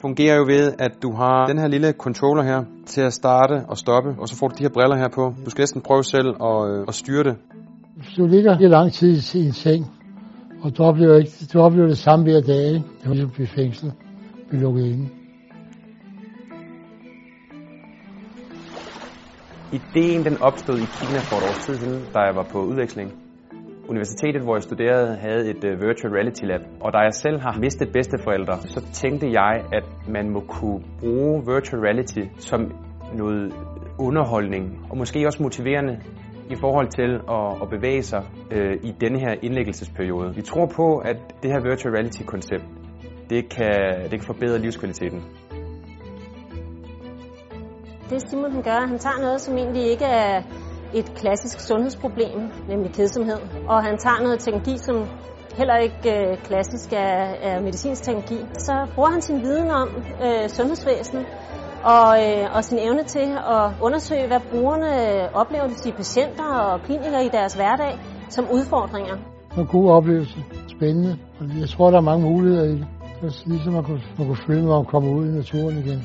fungerer jo ved, at du har den her lille controller her til at starte og stoppe, og så får du de her briller her på. Du skal næsten prøve selv at, øh, at styre det. Hvis du ligger i lang tid i en seng, og du oplever, ikke, du oplever det samme hver dag, ikke? det er ligesom at blive fængslet, blive lukket inde. Ideen den opstod i Kina for et års tid siden, da jeg var på udveksling. Universitetet, hvor jeg studerede, havde et uh, virtual reality lab, og da jeg selv har mistet bedsteforældre, så tænkte jeg, at man må kunne bruge virtual reality som noget underholdning, og måske også motiverende i forhold til at, at bevæge sig øh, i denne her indlæggelsesperiode. Vi tror på, at det her virtual reality-koncept, det kan, det kan forbedre livskvaliteten. Det Simon han gør, han tager noget, som egentlig ikke er et klassisk sundhedsproblem, nemlig kedsomhed. Og han tager noget teknologi, som heller ikke øh, klassisk er, er medicinsk teknologi. Så bruger han sin viden om øh, sundhedsvæsenet og, øh, og sin evne til at undersøge, hvad brugerne oplever, de patienter og klinikere i deres hverdag, som udfordringer. Det en god oplevelse. Spændende. Og jeg tror, der er mange muligheder i det. Det er ligesom at kunne, at kunne føle, når man kommer ud i naturen igen.